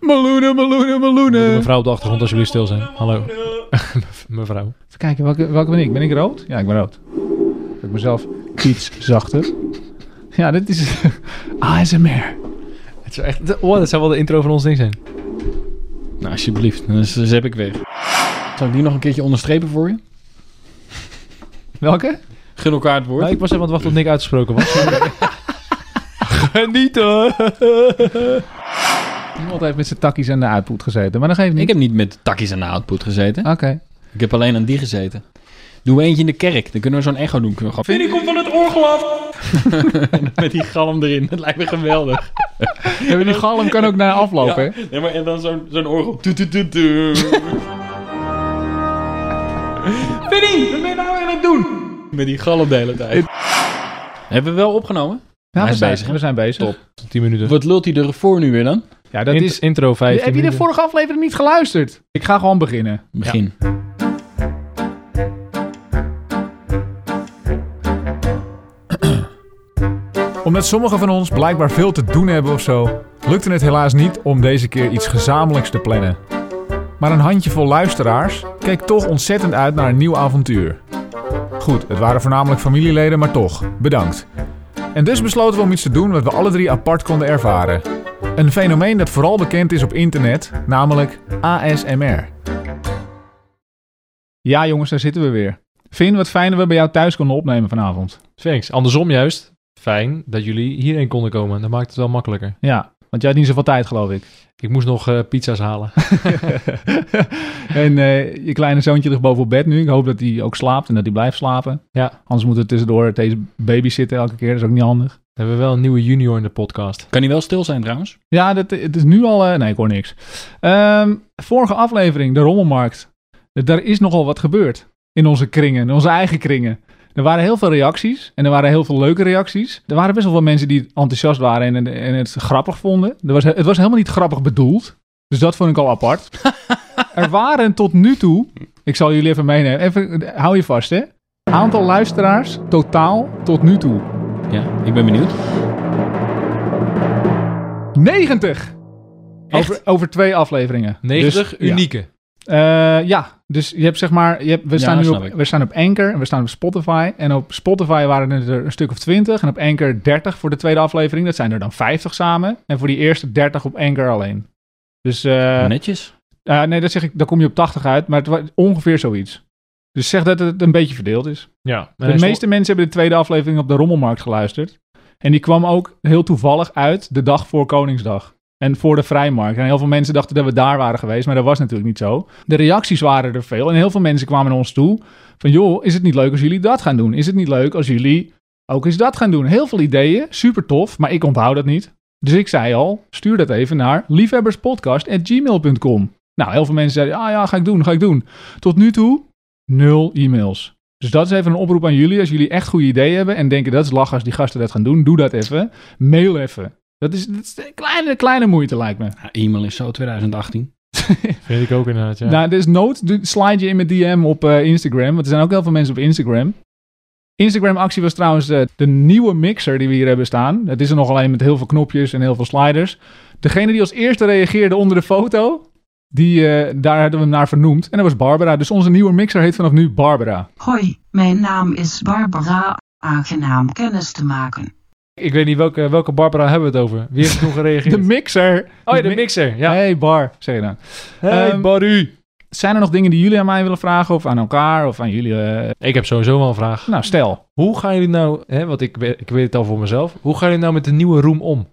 Meloenen, meloenen, meloenen. Mevrouw op de achtergrond, alsjeblieft stil zijn. Hallo. Mevrouw. Even kijken, welke, welke ben ik? Ben ik rood? Ja, ik ben rood. Heb ik mezelf iets zachter. Ja, dit is ASMR. Het zou echt... Oh, dat zou wel de intro van ons ding zijn. Nou, alsjeblieft. Dan is- zep ik weg. Zal ik die nog een keertje onderstrepen voor je? Welke? Gun elkaar het woord. Nou, ik was even aan het wachten tot Nick uitgesproken was. Genieten! Iemand heeft met zijn takkies aan de output gezeten, maar dat geeft niet. Ik heb niet met takkies aan de output gezeten. Oké. Ik heb alleen aan die gezeten. Doe eentje in de kerk. Dan kunnen we zo'n echo doen. We gewoon... ik kom van het orgel af! met die galm erin. Dat lijkt me geweldig. Die galm kan ook naar aflopen, hè? Ja, maar en dan zo'n zo'n orgel. Tu, tu, tu, tu. Vinnie, wat ben je nou aan het doen? Met die galm de hele tijd. Hebben we wel opgenomen? Ja, we zijn bezig? We zijn bezig. Top. 10 minuten. Wat lult hij ervoor nu weer dan? Ja, dat Int- is... intro 15 Heb je de vorige aflevering niet geluisterd? Ik ga gewoon beginnen. Begin. Omdat sommigen van ons blijkbaar veel te doen hebben of zo, lukte het helaas niet om deze keer iets gezamenlijks te plannen. Maar een handjevol luisteraars keek toch ontzettend uit naar een nieuw avontuur. Goed, het waren voornamelijk familieleden, maar toch, bedankt. En dus besloten we om iets te doen wat we alle drie apart konden ervaren. Een fenomeen dat vooral bekend is op internet, namelijk ASMR. Ja, jongens, daar zitten we weer. Vin, wat fijn dat we bij jou thuis konden opnemen vanavond. Thanks. Andersom juist. Fijn dat jullie hierheen konden komen. Dat maakt het wel makkelijker. Ja, want jij had niet zoveel tijd, geloof ik. Ik moest nog eh, pizza's halen. en eh, je kleine zoontje ligt boven op bed nu. Ik hoop dat hij ook slaapt en dat hij blijft slapen. Ja. Anders moeten we tussendoor deze baby zitten elke keer. Dat is ook niet handig. We hebben wel een nieuwe junior in de podcast. Kan hij wel stil zijn trouwens? Ja, dat, het is nu al... eh, nee, ik hoor niks. Ehm, vorige aflevering, de Rommelmarkt. Daar is nogal wat gebeurd. In onze kringen, in onze eigen kringen. Er waren heel veel reacties. En er waren heel veel leuke reacties. Er waren best wel veel mensen die enthousiast waren en, en het grappig vonden. Er was, het was helemaal niet grappig bedoeld. Dus dat vond ik al apart. er waren tot nu toe... Ik zal jullie even meenemen. Even, hou je vast, hè. Aantal luisteraars totaal tot nu toe. Ja, ik ben benieuwd. 90! Echt? Over, over twee afleveringen. 90 Dus, ja. unieke. Eh, ja, dus je hebt zeg maar, je hebt, we, Ja, staan nu op, ik. we staan op Anchor en we staan op Spotify. En op Spotify waren er een stuk of 20 en op Anchor 30 voor de tweede aflevering. Dat zijn er dan 50 samen. En voor die eerste 30 op Anchor alleen. Dus eh, Netjes. eh, nee, dat zeg ik, dan kom je op 80 uit, maar het was ongeveer zoiets. Dus zeg dat het een beetje verdeeld is. Ja. De meeste mensen hebben de tweede aflevering op de Rommelmarkt geluisterd. En die kwam ook heel toevallig uit de dag voor Koningsdag. En voor de Vrijmarkt. En heel veel mensen dachten dat we daar waren geweest, maar dat was natuurlijk niet zo. De reacties waren er veel. En heel veel mensen kwamen naar ons toe van... joh, is het niet leuk als jullie dat gaan doen? Is het niet leuk als jullie ook eens dat gaan doen? Heel veel ideeën, super tof, maar ik onthoud dat niet. Dus ik zei al, stuur dat even naar liefhebberspodcast.gmail.com. Nou, heel veel mensen zeiden, ah ja, ga ik doen, ga ik doen. Tot nu toe, nul e-mails. Dus dat is even een oproep aan jullie. Als jullie echt goede ideeën hebben en denken dat is lachen als die gasten dat gaan doen, doe dat even. Mail even. Dat is, dat is een kleine, kleine moeite, lijkt me. Ja, e-mail is zo 2018. Vind ik ook inderdaad, ja. Nou, dus nood, slide je in mijn DM op eh, Instagram. Want er zijn ook heel veel mensen op Instagram. Instagram-actie was trouwens eh, de nieuwe mixer die we hier hebben staan. Het is er nog alleen met heel veel knopjes en heel veel sliders. Degene die als eerste reageerde onder de foto, die, eh, daar hadden we hem naar vernoemd. En dat was Barbara. Dus onze nieuwe mixer heet vanaf nu Barbara. Hoi, mijn naam is Barbara. Aangenaam kennis te maken. Ik weet niet welke, welke Barbara hebben we het over. Wie heeft toen gereageerd? De mixer. oh ja, de mi- mixer. Ja. Hey Bar, zeg je dan. Hey, Ehm, Barry. Zijn er nog dingen die jullie aan mij willen vragen? Of aan elkaar? Of aan jullie? eh, Ik heb sowieso wel een vraag. Nou, stel. Hoe gaan jullie nou, hè, want ik, weet- ik weet het al voor mezelf. Hoe gaan jullie nou met de nieuwe room om?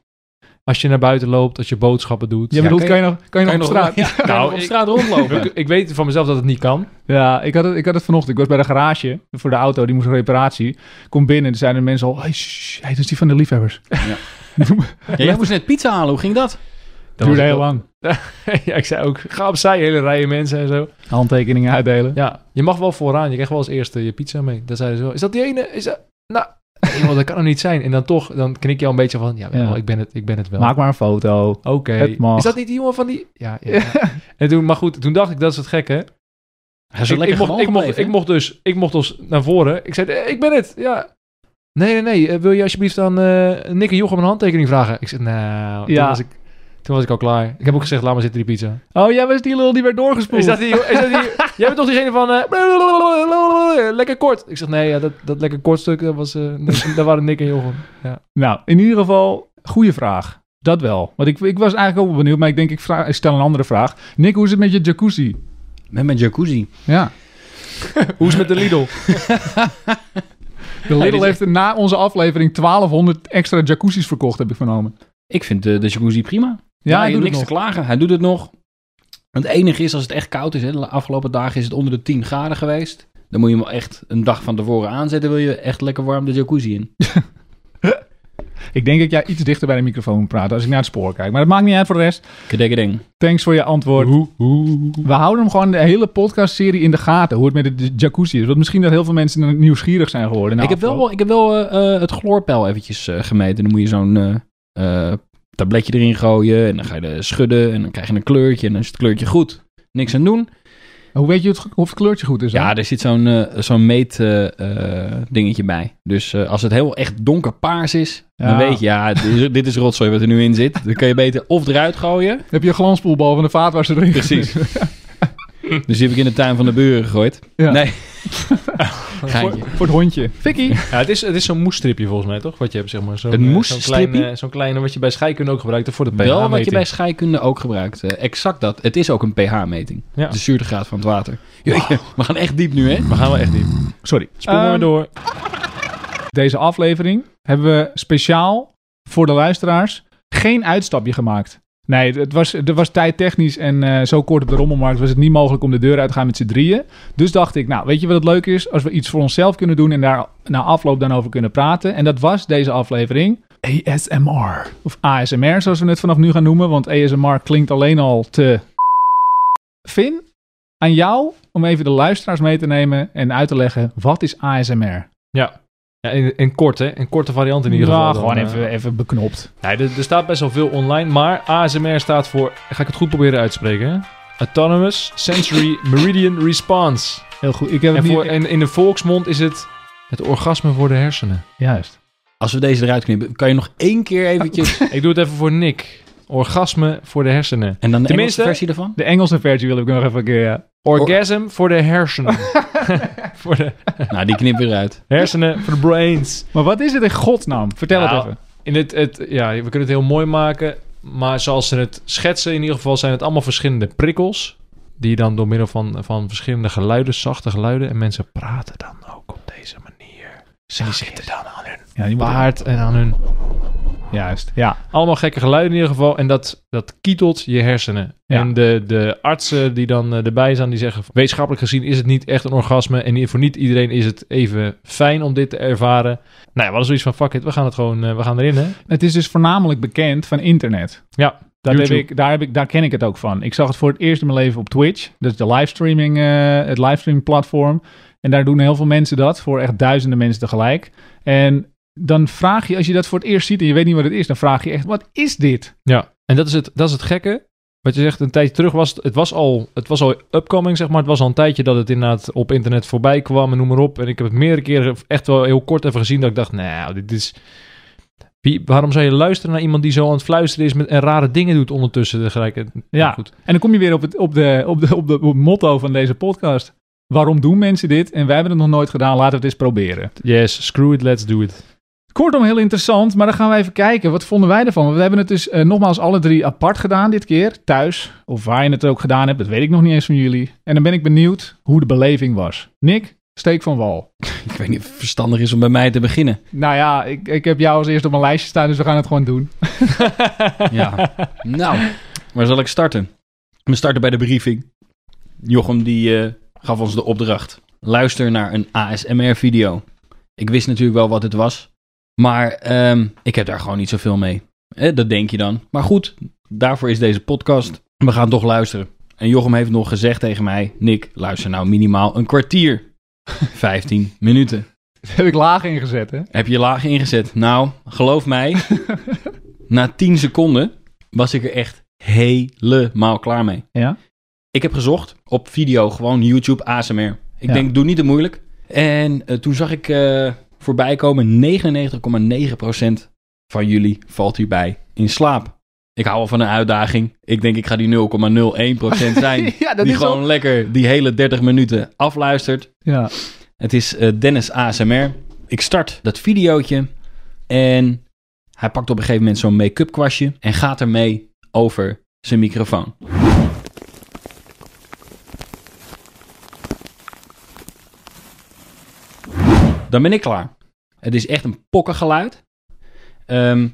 Als je naar buiten loopt, als je boodschappen doet. Je bedoelt, kan kan je, nog, kan je nog op straat? Ja, je Nou, op ik- straat rondlopen. Ik, ik weet van mezelf dat het niet kan. Ja, ik had, het, ik had het vanochtend. Ik was bij de garage voor de auto. Die moest een reparatie. Ik kom binnen en zeiden de mensen al... Hey, shh, hey, dat is die van de liefhebbers. Ja, jij moest net pizza halen. Hoe ging dat? Dat duurde heel lang. ja, ik zei ook, ga opzij, hele rijen mensen en zo. Handtekeningen uitdelen. Ja, je mag wel vooraan. Je krijgt wel als eerste je pizza mee. Dan zeiden ze wel, is dat die ene? Is dat... Nou, joh, dat kan er niet zijn. En dan toch, dan knik je al een beetje van, ja, wel, Ja. ik ben het, ik ben het wel. Maak maar een foto. Oké. Is dat niet die jongen van die... Ja, ja. ja. en toen, maar goed, toen dacht ik, dat is het gekke. Hij is ik, lekker ik, mocht, ik, mocht, ik, mocht dus, ik mocht dus naar voren. Ik zei, eh, ik ben het, ja. Nee, nee, nee. eh, Wil je alsjeblieft aan eh Nick en Jochem een handtekening vragen? Ik zei, nou, Ja. was ik... Toen was ik al klaar. Ik heb ook gezegd, laat maar zitten die pizza. Oh, jij was die lul die werd doorgespoeld. Is dat die... Is dat die jij bent toch diegene van... eh, lekker kort. Ik zeg, nee, ja, dat, dat lekker kort stuk, dat, was, eh, dat, dat waren Nick en Jochem. Nou, in ieder geval, goede vraag. Dat wel. Want ik, ik was eigenlijk ook wel benieuwd, maar ik denk ik, vraag, ik stel een andere vraag. Nick, hoe is het met je jacuzzi? Met mijn jacuzzi. Ja. Hoe is het met de Lidl? De Lidl heeft na onze aflevering 1200 extra jacuzzis verkocht, heb ik vernomen. Ik vind de, de jacuzzi prima. Ja, hij doet niks te klagen. Hij doet het nog. Het enige is als het echt koud is. Hè, de afgelopen dagen is het onder de 10 graden geweest. Dan moet je hem wel echt een dag van tevoren aanzetten. Wil je echt lekker warm de jacuzzi in. Ik denk dat jij iets dichter bij de microfoon moet praten als ik naar het spoor kijk. Maar dat maakt niet uit voor de rest. Kedekkedeng. Thanks voor je antwoord. We houden hem gewoon de hele podcastserie in de gaten. Hoe het met de jacuzzi is. Want misschien dat heel veel mensen nieuwsgierig zijn geworden. Ik heb wel, ik heb wel eh, eh, het chloorpeil eventjes eh, gemeten. Dan moet je zo'n tabletje erin gooien. En dan ga je er schudden. En dan krijg je een kleurtje. En dan is het kleurtje goed. Niks aan doen. Hoe weet je het, of het kleurtje goed is? dan? Ja, er zit zo'n eh, zo'n meet eh, eh, dingetje bij. Dus als het heel echt donkerpaars is, dan weet je, ja, dit is, dit is rotzooi wat er nu in zit. Dan kun je beter of eruit gooien. Heb je een glanspoelbal van de vaatwasser erin? Precies. Dus die heb ik in de tuin van de buren gegooid. Ja. Nee. Voor, Geintje. voor het hondje. Fikkie. Ja, het is, het is zo'n moesstripje volgens mij, toch? Wat je hebt, zeg maar. Zo'n, Een eh, moesstrippie? Zo'n kleine, zo'n kleine wat je bij scheikunde ook gebruikt voor de Wel wat je pH-meting. bij scheikunde ook gebruikt. Eh, exact dat. Het is ook een pH-meting. Ja. De zuurtegraad van het water. Jeetje, we gaan echt diep nu, hè? We gaan wel echt niet. Sorry. Spoel maar Ehm, door. Deze aflevering hebben we speciaal voor de luisteraars geen uitstapje gemaakt. Nee, het was, er was tijdtechnisch en eh, zo kort op de rommelmarkt was het niet mogelijk om de deur uit te gaan met z'n drieën. Dus dacht ik, nou, weet je wat het leuk is? Als we iets voor onszelf kunnen doen en daar na afloop dan over kunnen praten. En dat was deze aflevering. ASMR. Of ASMR, zoals we het vanaf nu gaan noemen. Want ASMR klinkt alleen al te... Finn, aan jou om even de luisteraars mee te nemen en uit te leggen, wat is ASMR? Ja. Ja, in, in kort, hè? In korte variant in ieder geval. Ja, dan, gewoon eh. even, even beknopt. Nee, er, er staat best wel veel online, maar ASMR staat voor, ga ik het goed proberen uit te spreken, hè? Autonomous Sensory Meridian Response. Heel goed. Ik heb En het voor, niet... in, in de volksmond is het het orgasme voor de hersenen. Juist. Als we deze eruit knippen, kan je nog één keer eventjes... Ik doe het even voor Nick. Orgasme voor de hersenen. En dan de Tenminste- Engelse versie ervan? De Engelse versie wil ik nog even een keer, ja. Orgasm voor de hersenen. voor de Nou, die knippen we eruit. hersenen, voor de brains. Maar wat is het in godsnaam? Vertel Nou, het even. In het, het, ja, we kunnen het heel mooi maken. Maar zoals ze het schetsen, in ieder geval zijn het allemaal verschillende prikkels. Die dan door middel van, van verschillende geluiden, zachte geluiden. En mensen praten dan ook op deze manier. Ze zitten dan aan hun Ja, die moet- baard en aan hun... Juist, ja. Allemaal gekke geluiden in ieder geval. En dat, dat kietelt je hersenen. Ja. En de, de artsen die dan eh, erbij zijn, die zeggen... Wetenschappelijk gezien is het niet echt een orgasme. En voor niet iedereen is het even fijn om dit te ervaren. Nou ja, we hadden zoiets van... Fuck it, we gaan het gewoon... eh, we gaan erin, hè? Het is dus voornamelijk bekend van internet. Ja, Dat heb ik, daar, heb ik, daar ken ik het ook van. Ik zag het voor het eerst in mijn leven op Twitch. Dat is de livestreaming, eh, het livestreaming platform. En daar doen heel veel mensen dat voor echt duizenden mensen tegelijk. En dan vraag je, als je dat voor het eerst ziet en je weet niet wat het is, dan vraag je echt, wat is dit? Ja, en dat is het, dat is het gekke. Wat je zegt, een tijdje terug was het, het was al, het was al upcoming, zeg maar. Het was al een tijdje dat het inderdaad op internet voorbij kwam en noem maar op. En ik heb het meerdere keren echt wel heel kort even gezien dat ik dacht, nou, dit is... Wie, waarom zou je luisteren naar iemand die zo aan het fluisteren is met, en rare dingen doet ondertussen tegelijk? Ja. Goed. En dan kom je weer op het, op de, op de, op de, op het motto van deze podcast. Waarom doen mensen dit? En wij hebben het nog nooit gedaan, laten we het eens proberen. Yes, screw it, let's do it. Kortom, heel interessant, maar dan gaan we even kijken. Wat vonden wij ervan? We hebben het dus eh, nogmaals alle drie apart gedaan dit keer. Thuis, of waar je het ook gedaan hebt, dat weet ik nog niet eens van jullie. En dan ben ik benieuwd hoe de beleving was. Nick, steek van wal. Ik weet niet of het verstandig is om bij mij te beginnen. Nou ja, ik, ik heb jou als eerste op mijn lijstje staan, dus we gaan het gewoon doen. Ja. nou, waar zal ik starten? We starten bij de briefing. Jochem die eh, gaf ons de opdracht. Luister naar een ASMR-video. Ik wist natuurlijk wel wat het was. Maar ehm, ik heb daar gewoon niet zoveel mee. Eh, dat denk je dan. Maar goed, daarvoor is deze podcast. We gaan toch luisteren. En Jochem heeft nog gezegd tegen mij... Nick, luister nou minimaal een kwartier. 15 minuten. Dat heb ik laag ingezet, hè? Heb je laag ingezet? Nou, geloof mij, na 10 seconden was ik er echt helemaal klaar mee. Ja? Ik heb gezocht op video, gewoon YouTube ASMR. Ik Ja. denk, doe niet te moeilijk. En eh, toen zag ik eh, voorbij komen, 99,9% van jullie valt hierbij in slaap. Ik hou al van een uitdaging. Ik denk, ik ga die 0,01% zijn. ja, dat die is gewoon lekker die hele 30 minuten afluistert. Ja. Het is eh, Dennis ASMR. Ik start dat videootje en hij pakt op een gegeven moment zo'n make-up kwastje en gaat ermee over zijn microfoon. Dan ben ik klaar. Het is echt een pokkengeluid.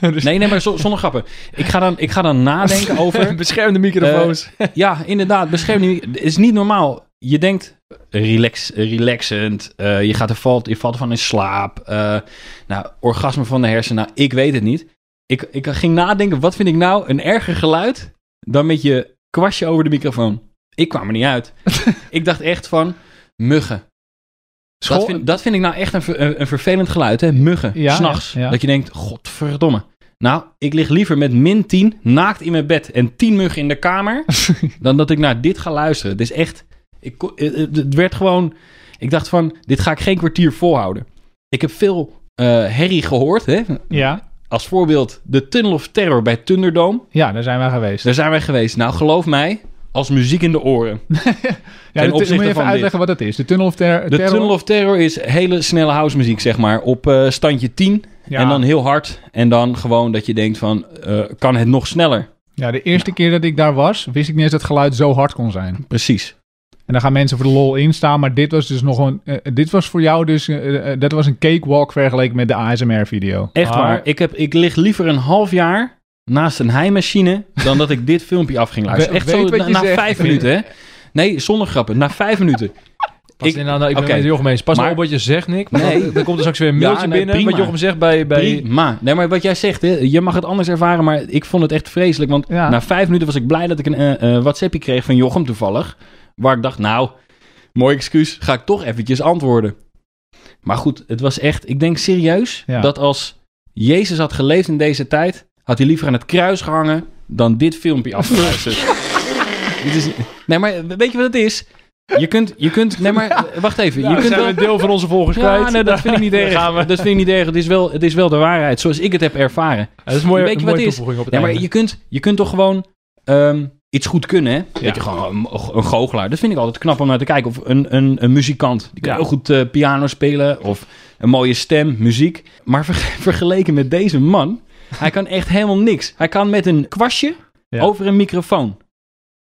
Dus- nee, nee, maar zo- zonder grappen. Ik ga dan, ik ga dan nadenken over... Beschermde microfoons. Ja, inderdaad, bescherm die. Het is niet normaal. Je denkt relax, relaxend. eh, je, gaat er valt, je valt van in slaap. eh, nou, orgasme van de hersenen. Nou, ik weet het niet. Ik, ik ging nadenken, wat vind ik nou een erger geluid dan met je kwastje over de microfoon? Ik kwam er niet uit. ik dacht echt van muggen. Dat vind, dat vind ik nou echt een, een, vervelend geluid, hè? Muggen, Ja, s'nachts. ja, ja. Dat je denkt, godverdomme. Nou, ik lig liever met min 10 naakt in mijn bed en 10 muggen in de kamer... dan dat ik naar dit ga luisteren. Het is echt... Ik, kon- het- het werd gewoon... Ik dacht van, dit ga ik geen kwartier volhouden. Ik heb veel eh, herrie gehoord, hè? Ja. Als voorbeeld de Tunnel of Terror bij Thunderdome. ja, daar zijn wij geweest. Daar zijn wij geweest. Nou, geloof mij, als muziek in de oren. ja, ten moet je even van uitleggen wat het is. De Tunnel of Ter De Terror. Tunnel of Terror is hele snelle house muziek, zeg maar. Op eh, standje 10. ja. En dan heel hard. En dan gewoon dat je denkt van, eh, kan het nog sneller? ja, de eerste keer dat ik daar was, wist ik niet eens dat het geluid zo hard kon zijn. Precies. En dan gaan mensen voor de lol instaan, maar dit was dus nog een... eh, dit was voor jou dus... dat was een cakewalk vergeleken met de ASMR-video. Echt Maar- waar. Ik, heb, ik lig liever een half jaar naast een heimachine dan dat ik dit filmpje af ging luisteren. We- Echt zo na, na vijf minuten, hè? Nee, zonder grappen. Na vijf minuten. Pas ik- in, nou, nou, ik ben met Jochem eens. Pas Maar- op wat je zegt, Nick. Nee. dan, dan komt er straks weer een Ja, mailtje nee, binnen. prima. Wat Jochem zegt bij... bij Prima. Nee, maar wat jij zegt, hè, je mag het anders ervaren, maar ik vond het echt vreselijk. Want Ja. na vijf minuten was ik blij dat ik een eh, eh, WhatsAppje kreeg van Jochem toevallig. Waar ik dacht, nou, mooi excuus, ga ik toch eventjes antwoorden. Maar goed, het was echt, ik denk serieus, Ja. dat als Jezus had geleefd in deze tijd, had hij liever aan het kruis gehangen dan dit filmpje afgeluisterd. Dit is, nee, maar weet je wat het is? Je kunt, je kunt, nee maar, wacht even. Nou, je kunt zijn wel, een deel van onze volgers ja, kwijt. nee, dat vind ik niet erg. Dat vind ik niet erg. Het is wel, het is wel de waarheid, zoals ik het heb ervaren. Ja, dat is een mooie, Weet je wat is? toevoeging op het Ja, maar je kunt, je kunt toch gewoon ehm, iets goed kunnen, hè? Weet je, gewoon een, een goochelaar. Dat vind ik altijd knap om naar te kijken. Of een, een, een muzikant. Die kan heel goed eh, piano spelen. Of een mooie stem, muziek. Maar ver- vergeleken met deze man... Hij kan echt helemaal niks. Hij kan met een kwastje Ja. over een microfoon.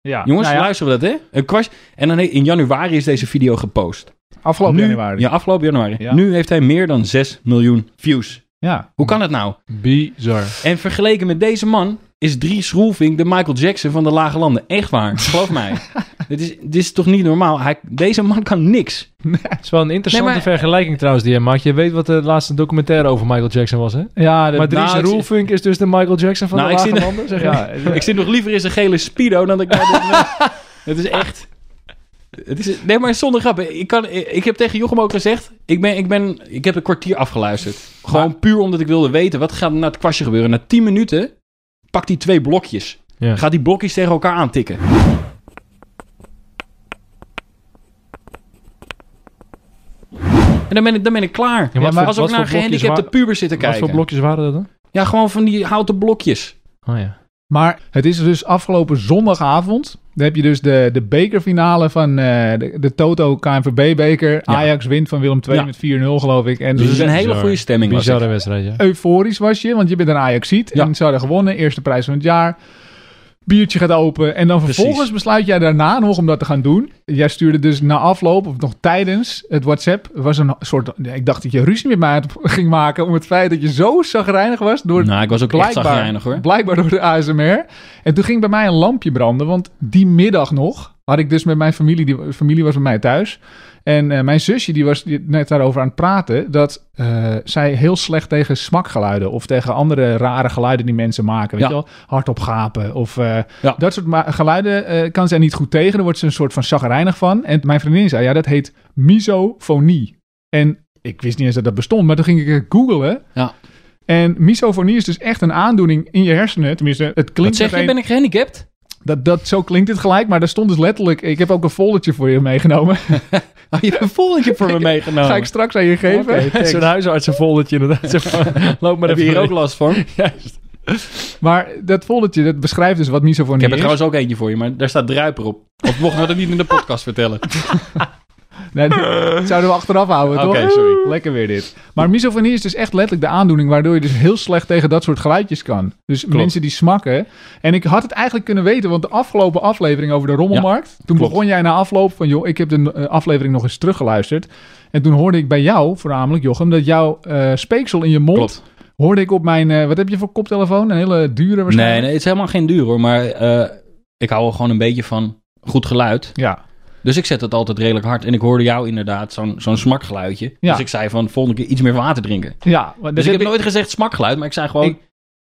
Ja. Jongens, Nou ja, luisteren we dat, hè? Een kwastje. En dan in januari is deze video gepost. Afgelopen nu, januari. Ja, afgelopen januari. Ja. Nu heeft hij meer dan 6 miljoen views. ja. Hoe kan het nou? Bizar. En vergeleken met deze man is Dries Roelvink de Michael Jackson van de Lage Landen. Echt waar, geloof mij. dit, is, dit is toch niet normaal? Hij, deze man kan niks. Het is wel een interessante Nee, maar- vergelijking trouwens die je maakt. Je weet wat de laatste documentaire over Michael Jackson was, hè? Ja, maar Dries nou, Roelvink is dus de Michael Jackson van Nou, de lage landen, zeg? Ja, Ik zit nog liever in zijn gele speedo dan dat ik... het is echt... Het is, nee, maar zonder grappen. Ik, kan, ik heb tegen Jochem ook gezegd... Ik, ben, ik, ben, ik heb een kwartier afgeluisterd. Gewoon puur omdat ik wilde weten... wat gaat er na het kwastje gebeuren. Na 10 minuten pakt hij twee blokjes. Ja. Gaat die blokjes tegen elkaar aantikken. En dan ben ik, dan ben ik klaar. Ja, wat maar Als wat naar gehandicapte pubers zitten Wat kijken. voor blokjes waren dat dan? Ja, gewoon van die houten blokjes. Oh ja. Maar het is dus afgelopen zondagavond. Dan heb je dus de, de bekerfinale van eh, de, de Toto KNVB-beker. Ajax wint van Willem II Ja. met 4-0 geloof ik. En Dus het is een hele goede stemming. was Bizarre wedstrijd, ja. euforisch was je, want je bent een Ajaxiet. Ja. En ze hadden gewonnen, eerste prijs van het jaar. Biertje gaat open. En dan vervolgens Precies. besluit jij daarna nog om dat te gaan doen. Jij stuurde dus na afloop, of nog tijdens het WhatsApp, was een soort... Ik dacht dat je ruzie met mij ging maken om het feit dat je zo zagrijnig was door Nou, ik was ook echt blijkbaar, zagrijnig hoor. blijkbaar door de ASMR. En toen ging bij mij een lampje branden, want die middag nog had ik dus met mijn familie, die familie was bij mij thuis. En eh, mijn zusje die was net daarover aan het praten, dat eh, zij heel slecht tegen smakgeluiden of tegen andere rare geluiden die mensen maken. Weet Ja. je wel? Hardop gapen of eh, Ja. dat soort geluiden kan zij niet goed tegen. Daar wordt ze een soort van chagrijnig van. En mijn vriendin zei, ja, dat heet misofonie. En ik wist niet eens dat dat bestond, maar toen ging ik googlen. Ja. En misofonie is dus echt een aandoening in je hersenen. Tenminste, het Wat klinkt zeg je, ben ik gehandicapt? Dat, dat, zo klinkt het gelijk, maar daar stond dus letterlijk... Ik heb ook een foldertje voor je meegenomen. Oh, je hebt een volgende voor me meegenomen. Ga ik straks aan je geven. Zo'n huisartsenfoldertje inderdaad. Loop maar Heb even je hier ook last van? Juist. Maar dat foldertje, dat beschrijft dus wat misofonie Ik heb er is. trouwens ook eentje voor je, maar daar staat druiper op. Of mochten we dat niet in de podcast vertellen? Nee, dat zouden we achteraf houden, Oké, toch? sorry. Lekker weer dit. Maar misofonie is dus echt letterlijk de aandoening... waardoor je dus heel slecht tegen dat soort geluidjes kan. Dus mensen die smakken... En ik had het eigenlijk kunnen weten... want de afgelopen aflevering over de rommelmarkt... toen klopt. begon jij na afloop van... joh, ik heb de eh, aflevering nog eens teruggeluisterd... en toen hoorde ik bij jou, voornamelijk Jochem... dat jouw eh, speeksel in je mond... Klopt. hoorde ik op mijn... eh, wat heb je voor koptelefoon? Een hele dure waarschijnlijk? Nee, nee, het is helemaal geen duur hoor. Maar eh, ik hou er gewoon een beetje van goed geluid. Ja, Dus ik zet het altijd redelijk hard. En ik hoorde jou inderdaad zo'n zo'n smakgeluidje. Ja. Dus ik zei van volgende keer iets meer water drinken. ja. maar Dus ik heb nooit gezegd smakgeluid, maar ik zei gewoon... Ik-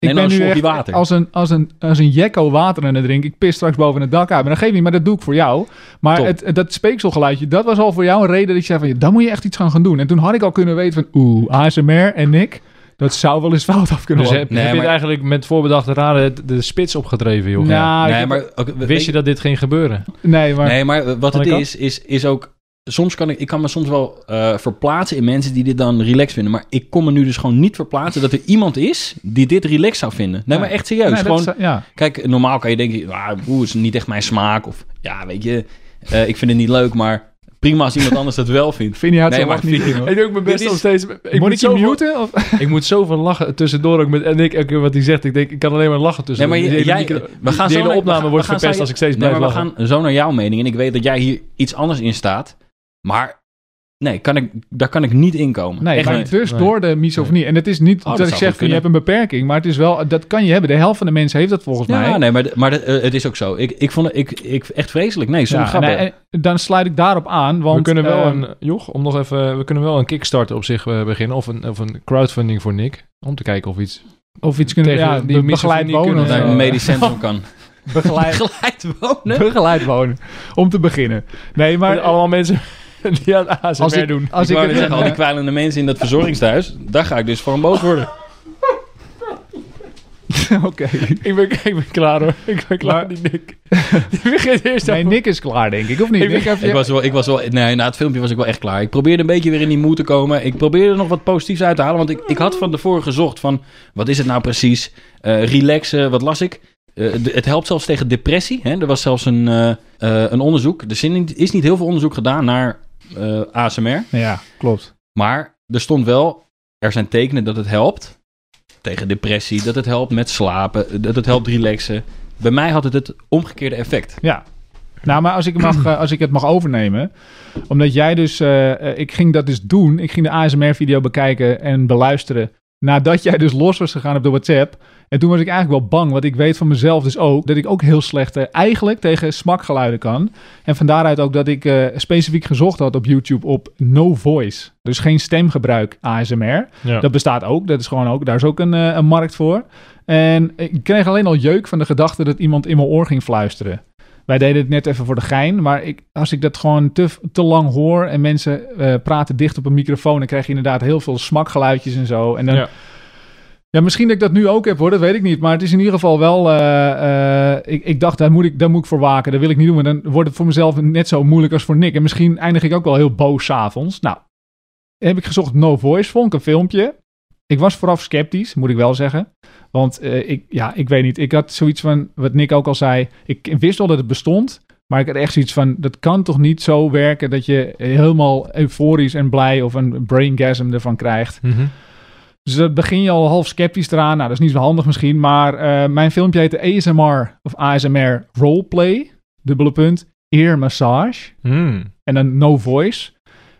ik nou ben nu echt water. als een, als, een, als een jekko water aan het drinken. Ik pis straks boven het dak uit. Maar dat geeft niet, maar dat doe ik voor jou. Maar het, het- dat speekselgeluidje, dat was al voor jou een reden dat ik zei van... ja, dan moet je echt iets gaan gaan doen. En toen had ik al kunnen weten van... Oeh, ASMR en Nick, dat zou wel eens fout af kunnen Dus lopen. heb, Nee, heb je het maar- eigenlijk met voorbedachte raden de, de spits opgedreven, joh? Nou, ik nee, maar, ook- Wist je dat dit ging gebeuren? Nee, maar... Nee, maar wat het is, is, is ook... Soms kan ik, ik kan me soms wel eh, verplaatsen in mensen die dit dan relax vinden. Maar ik kon me nu dus gewoon niet verplaatsen dat er iemand is die dit relax zou vinden. Nee, Ja. maar echt serieus. nee, gewoon, is- ja. Kijk, normaal kan je denken, ah, oeh, is niet echt mijn smaak. Of ja, weet je, eh, ik vind het niet leuk, maar prima als iemand anders dat wel vindt. Vind je het Nee, zo maar niet vind-. Ik doe ook mijn best is- om steeds... Ik Moet moet, ik je zoveel, muten? Of? ik moet zoveel lachen tussendoor ook met en ik elke keer wat hij zegt. Ik denk, ik kan alleen maar lachen Nee, tussen. maar Die je- hele jij, we gaan zo naar- opname we wordt gaan verpest zo- als ik steeds Nee, blijf maar we gaan zo naar jouw mening. En ik weet dat jij hier iets anders in staat. Maar nee, kan ik, daar kan ik niet in komen. Nee, Echt maar niet. dus Nee. door de misofonie. En het is niet Oh, dat dat ik zeg van je hebt een beperking, maar het is wel, dat kan je hebben. De helft van de mensen heeft dat volgens mij. Ja, nee, maar, maar de- eh, het is ook zo. Ik, ik vond het ik, ik, echt vreselijk. Nee, soms Ja, nee, dan sluit ik daarop aan, want we kunnen wel eh, een, joch, om nog even, we kunnen wel een Kickstarter op zich eh, beginnen of een, of een crowdfunding voor Nick, om te kijken of iets. of iets kunnen, tegen ja, die begeleid wonen. kunnen- een medisch centrum kan. begeleid, Begeleid wonen? begeleid wonen, om te beginnen. Nee, Maar allemaal mensen die aan ASMR als ik, doen. als ik ik, zeggen, al die kwijlende mensen in dat verzorgingstehuis, daar ga ik dus van boos worden. Oké. Ik ben, ik ben klaar hoor. Ik ben klaar, Maar- die Nick. Die begint eerst Nee, over- Nick is klaar, denk ik, of niet? Ik- Nick, je- was wel, ik was wel, nee, na het filmpje was ik wel echt klaar. Ik probeerde een beetje weer in die moed te komen. Ik probeerde er nog wat positiefs uit te halen, want ik, ik had van tevoren gezocht van, wat is het nou precies? Eh, relaxen, wat las ik? Eh, het helpt zelfs tegen depressie. Hè? Er was zelfs een, eh, een onderzoek. Er is niet heel veel onderzoek gedaan naar eh, ASMR. Ja, klopt. Maar er stond wel, er zijn tekenen dat het helpt tegen depressie, dat het helpt met slapen, dat het helpt relaxen. Bij mij had het het omgekeerde effect. Ja. Nou, maar als ik, mag, eh, als ik het mag overnemen. Omdat jij dus... eh, ik ging dat dus doen. Ik ging de ASMR-video bekijken en beluisteren. Nadat jij dus los was gegaan op de WhatsApp. En toen was ik eigenlijk wel bang. Want ik weet van mezelf dus ook... dat ik ook heel slecht eh, eigenlijk tegen smakgeluiden kan. En van daaruit ook dat ik eh, specifiek gezocht had op YouTube op no voice. Dus geen stemgebruik ASMR. Ja. Dat bestaat ook. Dat is gewoon ook. Daar is ook een, eh, een markt voor. En ik kreeg alleen al jeuk van de gedachte dat iemand in mijn oor ging fluisteren. Wij deden het net even voor de gein, maar ik, als ik dat gewoon te, te lang hoor en mensen praten dicht op een microfoon, dan krijg je inderdaad heel veel smakgeluidjes en zo. En dan, ja. Ja. misschien dat ik dat nu ook heb hoor, dat weet ik niet. Maar het is in ieder geval wel, eh, eh, ik, ik dacht, daar moet ik, daar moet ik voor waken. Dat wil ik niet doen, maar dan wordt het voor mezelf net zo moeilijk als voor Nick. En misschien eindig ik ook wel heel boos 's avonds. Nou, heb ik gezocht No Voice, vond ik een filmpje. Ik was vooraf sceptisch, moet ik wel zeggen. Want eh, ik, ja, ik weet niet. Ik had zoiets van, wat Nick ook al zei. Ik wist wel dat het bestond. Maar ik had echt zoiets van, dat kan toch niet zo werken dat je helemaal euforisch en blij of een braingasm ervan krijgt. Mhm. Dus dat begin je al half sceptisch eraan. Nou, dat is niet zo handig misschien. Maar eh, mijn filmpje heette ASMR of ASMR Roleplay. Dubbele punt. Ear Massage. Hmm. En dan no voice.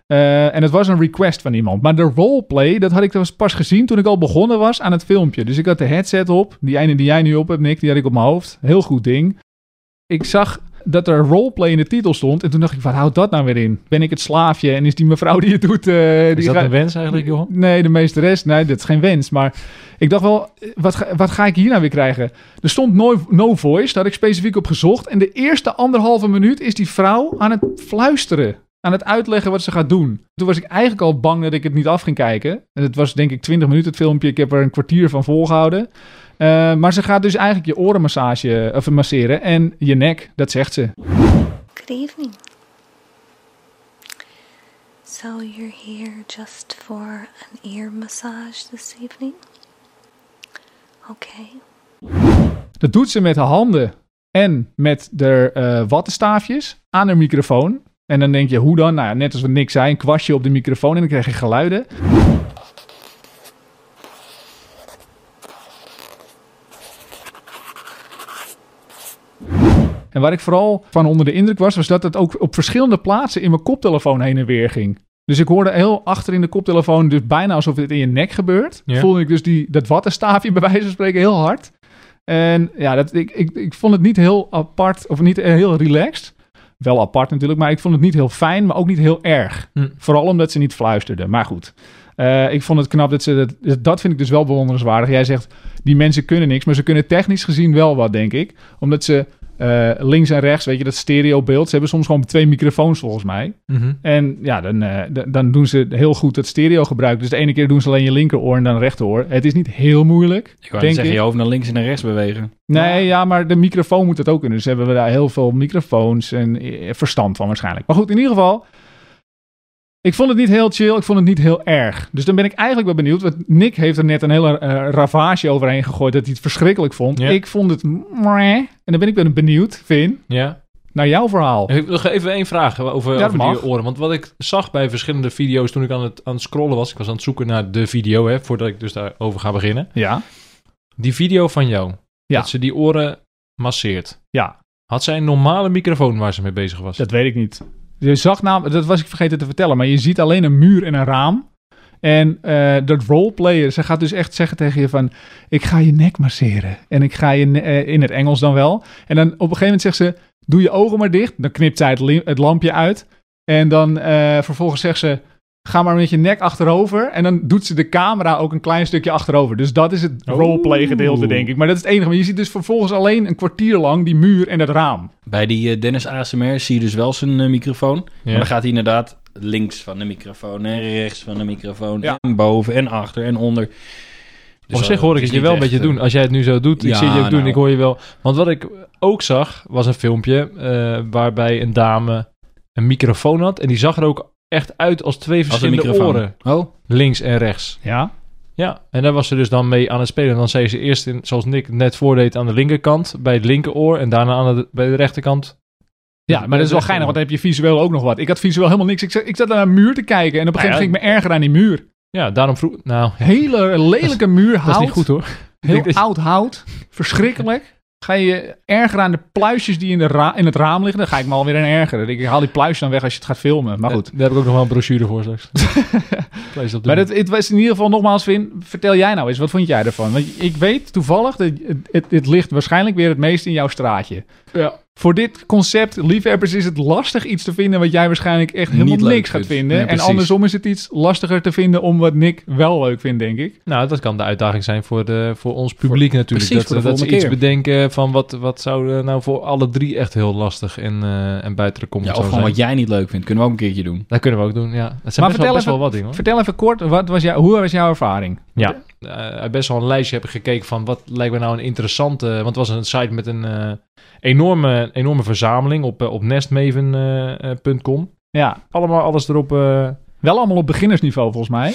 Eh, en het was een request van iemand. Maar de roleplay, dat had ik dus pas gezien toen ik al begonnen was aan het filmpje. Dus ik had de headset op. Die ene die jij nu op hebt, Nick, die had ik op mijn hoofd. Heel goed ding. Ik zag dat er roleplay in de titel stond. En toen dacht ik, wat houdt dat nou weer in? Ben ik het slaafje? En is die mevrouw die het doet... eh, die Is dat gaat- een wens eigenlijk, joh? Nee, de meesteres. Nee, dat is geen wens. Maar ik dacht wel, wat ga, wat ga ik hier nou weer krijgen? Er stond no, no voice, daar had ik specifiek op gezocht. En de eerste anderhalve minuut is die vrouw aan het fluisteren. Aan het uitleggen wat ze gaat doen. Toen was ik eigenlijk al bang dat ik het niet af ging kijken. En het was denk ik 20 minuten het filmpje. Ik heb er een kwartier van volgehouden. Eh, maar ze gaat dus eigenlijk je orenmassage of masseren en je nek, dat zegt ze. Good evening. So you're here just for an ear massage this evening? Okay, Dat doet ze met de handen en met de eh wattenstaafjes aan de microfoon. En dan denk je, hoe dan? Nou ja, net als wat Nick zei, een kwastje op de microfoon en dan krijg je geluiden. En waar ik vooral van onder de indruk was, was dat het ook op verschillende plaatsen in mijn koptelefoon heen en weer ging. Dus ik hoorde heel achter in de koptelefoon, dus bijna alsof het in je nek gebeurt. Ja. Voelde ik dus die, dat wattenstaafje bij wijze van spreken heel hard. En ja, dat, ik, ik, ik vond het niet heel apart, of niet heel relaxed. Wel apart natuurlijk, maar ik vond het niet heel fijn, maar ook niet heel erg. Hm. Vooral omdat ze niet fluisterden. Maar goed, Eh, ik vond het knap dat ze dat, dat vind ik dus wel bewonderenswaardig. Jij zegt, die mensen kunnen niks, maar ze kunnen technisch gezien wel wat, denk ik. Omdat ze eh, links en rechts, weet je, dat stereobeeld. Ze hebben soms gewoon twee microfoons volgens mij. Mhm. En ja, dan, eh, d- dan doen ze heel goed het stereo gebruik. Dus de ene keer doen ze alleen je linkeroor en dan rechteroor. Het is niet heel moeilijk, Ik wou zeggen, ik. je hoofd naar links en naar rechts bewegen. Nee, ja, maar de microfoon moet het ook kunnen. Dus hebben we daar heel veel microfoons en eh, verstand van waarschijnlijk. Maar goed, in ieder geval. Ik vond het niet heel chill, ik vond het niet heel erg. Dus dan ben ik eigenlijk wel benieuwd. Want Nick heeft er net een hele eh, ravage overheen gegooid dat hij het verschrikkelijk vond. Ja. Ik vond het meh. En dan ben ik wel benieuwd, Vin, Ja. naar jouw verhaal. Ik nog even één vraag over, Ja, over die oren. Want wat ik zag bij verschillende video's toen ik aan het, aan het scrollen was... Ik was aan het zoeken naar de video, hè, voordat ik dus daarover ga beginnen. Ja, Die video van jou, Ja. dat ze die oren masseert. ja, Had zij een normale microfoon waar ze mee bezig was? dat weet ik niet. Je zag namelijk, dat was ik vergeten te vertellen, maar je ziet alleen een muur en een raam. En eh, dat roleplayer, ze gaat dus echt zeggen tegen je van... ik ga je nek masseren. En ik ga je, eh, in het Engels dan wel. En dan op een gegeven moment zegt ze, doe je ogen maar dicht. Dan knipt zij het lampje uit. En dan eh, vervolgens zegt ze, ga maar met je nek achterover. En dan doet ze de camera ook een klein stukje achterover. Dus dat is het roleplay gedeelte, denk ik. Maar dat is het enige. Maar je ziet dus vervolgens alleen een kwartier lang die muur en dat raam. Bij die eh, Dennis ASMR zie je dus wel zijn eh, microfoon. Ja. Maar dan gaat hij inderdaad links van de microfoon en rechts van de microfoon. Ja. En boven en achter en onder. Dus Op zich hoor ik het je wel een beetje echt, doen. Als jij het nu zo doet, ik Ja, zie je het ook doen, nou. ik hoor je wel. Want wat ik ook zag, was een filmpje eh, waarbij een dame een microfoon had. En die zag er ook echt uit als twee Als verschillende oren. Oh, Links en rechts. Ja, Ja, en daar was ze dus dan mee aan het spelen. En dan zei ze eerst, in, zoals Nick net voordeed, aan de linkerkant bij het linkeroor. En daarna aan de, bij de rechterkant. Ja, maar dat is wel geinig, want dan heb je visueel ook nog wat. Ik had visueel helemaal niks. Ik zat, ik zat naar een muur te kijken en op een gegeven moment ging ik me erger aan die muur. Ja, daarom vroeg... Nou, Hele lelijke muur, hout. dat is niet goed hoor. Heel oud hout. Verschrikkelijk. Ga je ergeren aan de pluisjes die in, de ra- in het raam liggen, dan ga ik me alweer aan ergeren. Ik haal die pluisjes dan weg als je het gaat filmen. Maar goed. Daar heb ik ook nog wel een brochure voor straks. Maar het, het was in ieder geval nogmaals, Vin, vertel jij nou eens, wat vond jij ervan? Want ik weet toevallig, dat het, het, het ligt waarschijnlijk weer het meest in jouw straatje. Ja. Voor dit concept, liefhebbers, is het lastig iets te vinden wat jij waarschijnlijk echt helemaal Niet niks gaat vinden. Ja, en andersom is het iets lastiger te vinden om wat Nick wel leuk vindt, denk ik. Nou, dat kan de uitdaging zijn voor, de, voor ons publiek natuurlijk. precies, dat voor de dat ze iets bedenken van wat, wat zou eh, nou voor alle drie echt heel lastig en, eh, en buiten de ja, comfort of gewoon zijn. wat jij niet leuk vindt. Kunnen we ook een keertje doen. Dat kunnen we ook doen, ja. Het zijn Maar best, wel, vertel best wel wat dingen hoor. Vertel even kort, wat was jou, hoe was jouw ervaring? Ja, eh, best wel een lijstje heb ik gekeken van wat lijkt me nou een interessante... Want het was een site met een eh, enorme, enorme verzameling op, eh, op nestmaven.com. Ja, Allemaal alles erop... wel allemaal op beginnersniveau volgens mij.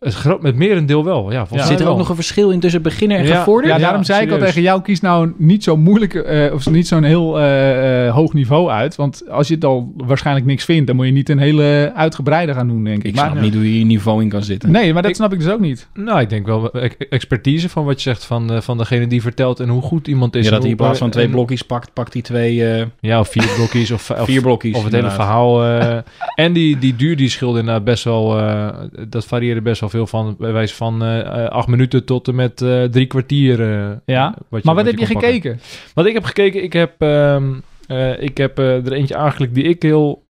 Groot, met merendeel wel, ja. volgens Ja. mij Zit er wel. ook nog een verschil in tussen beginner en Ja. gevorderd? Ja, Ja, daarom zei ik al tegen jou, kies nou niet zo moeilijk eh, of niet zo'n heel eh, eh, hoog niveau uit. Want als je het al waarschijnlijk niks vindt, dan moet je niet een hele uitgebreide gaan doen, denk ik. Ik Maar- snap niet hoe je hier niveau in kan zitten. Nee, maar dat Ik- snap ik dus ook niet. Nou, ik denk wel expertise van wat je zegt van, eh, van degene die vertelt en hoe goed iemand is. Ja, dat hij in plaats van twee blokjes pakt, pakt hij twee, eh, Ja, of vier blokjes of, of, vier blokjes. of het hele verhaal. eh, en die, die duur die scheelde inderdaad best wel, eh, dat varieerde best wel veel van, bij wijze van eh, eh, acht minuten tot en met eh, drie kwartier. Ja, wat maar wat heb je kon pakken. gekeken? Wat ik heb gekeken, ik heb, ehm, eh, ik heb eh, er eentje aangeklikt die ik heel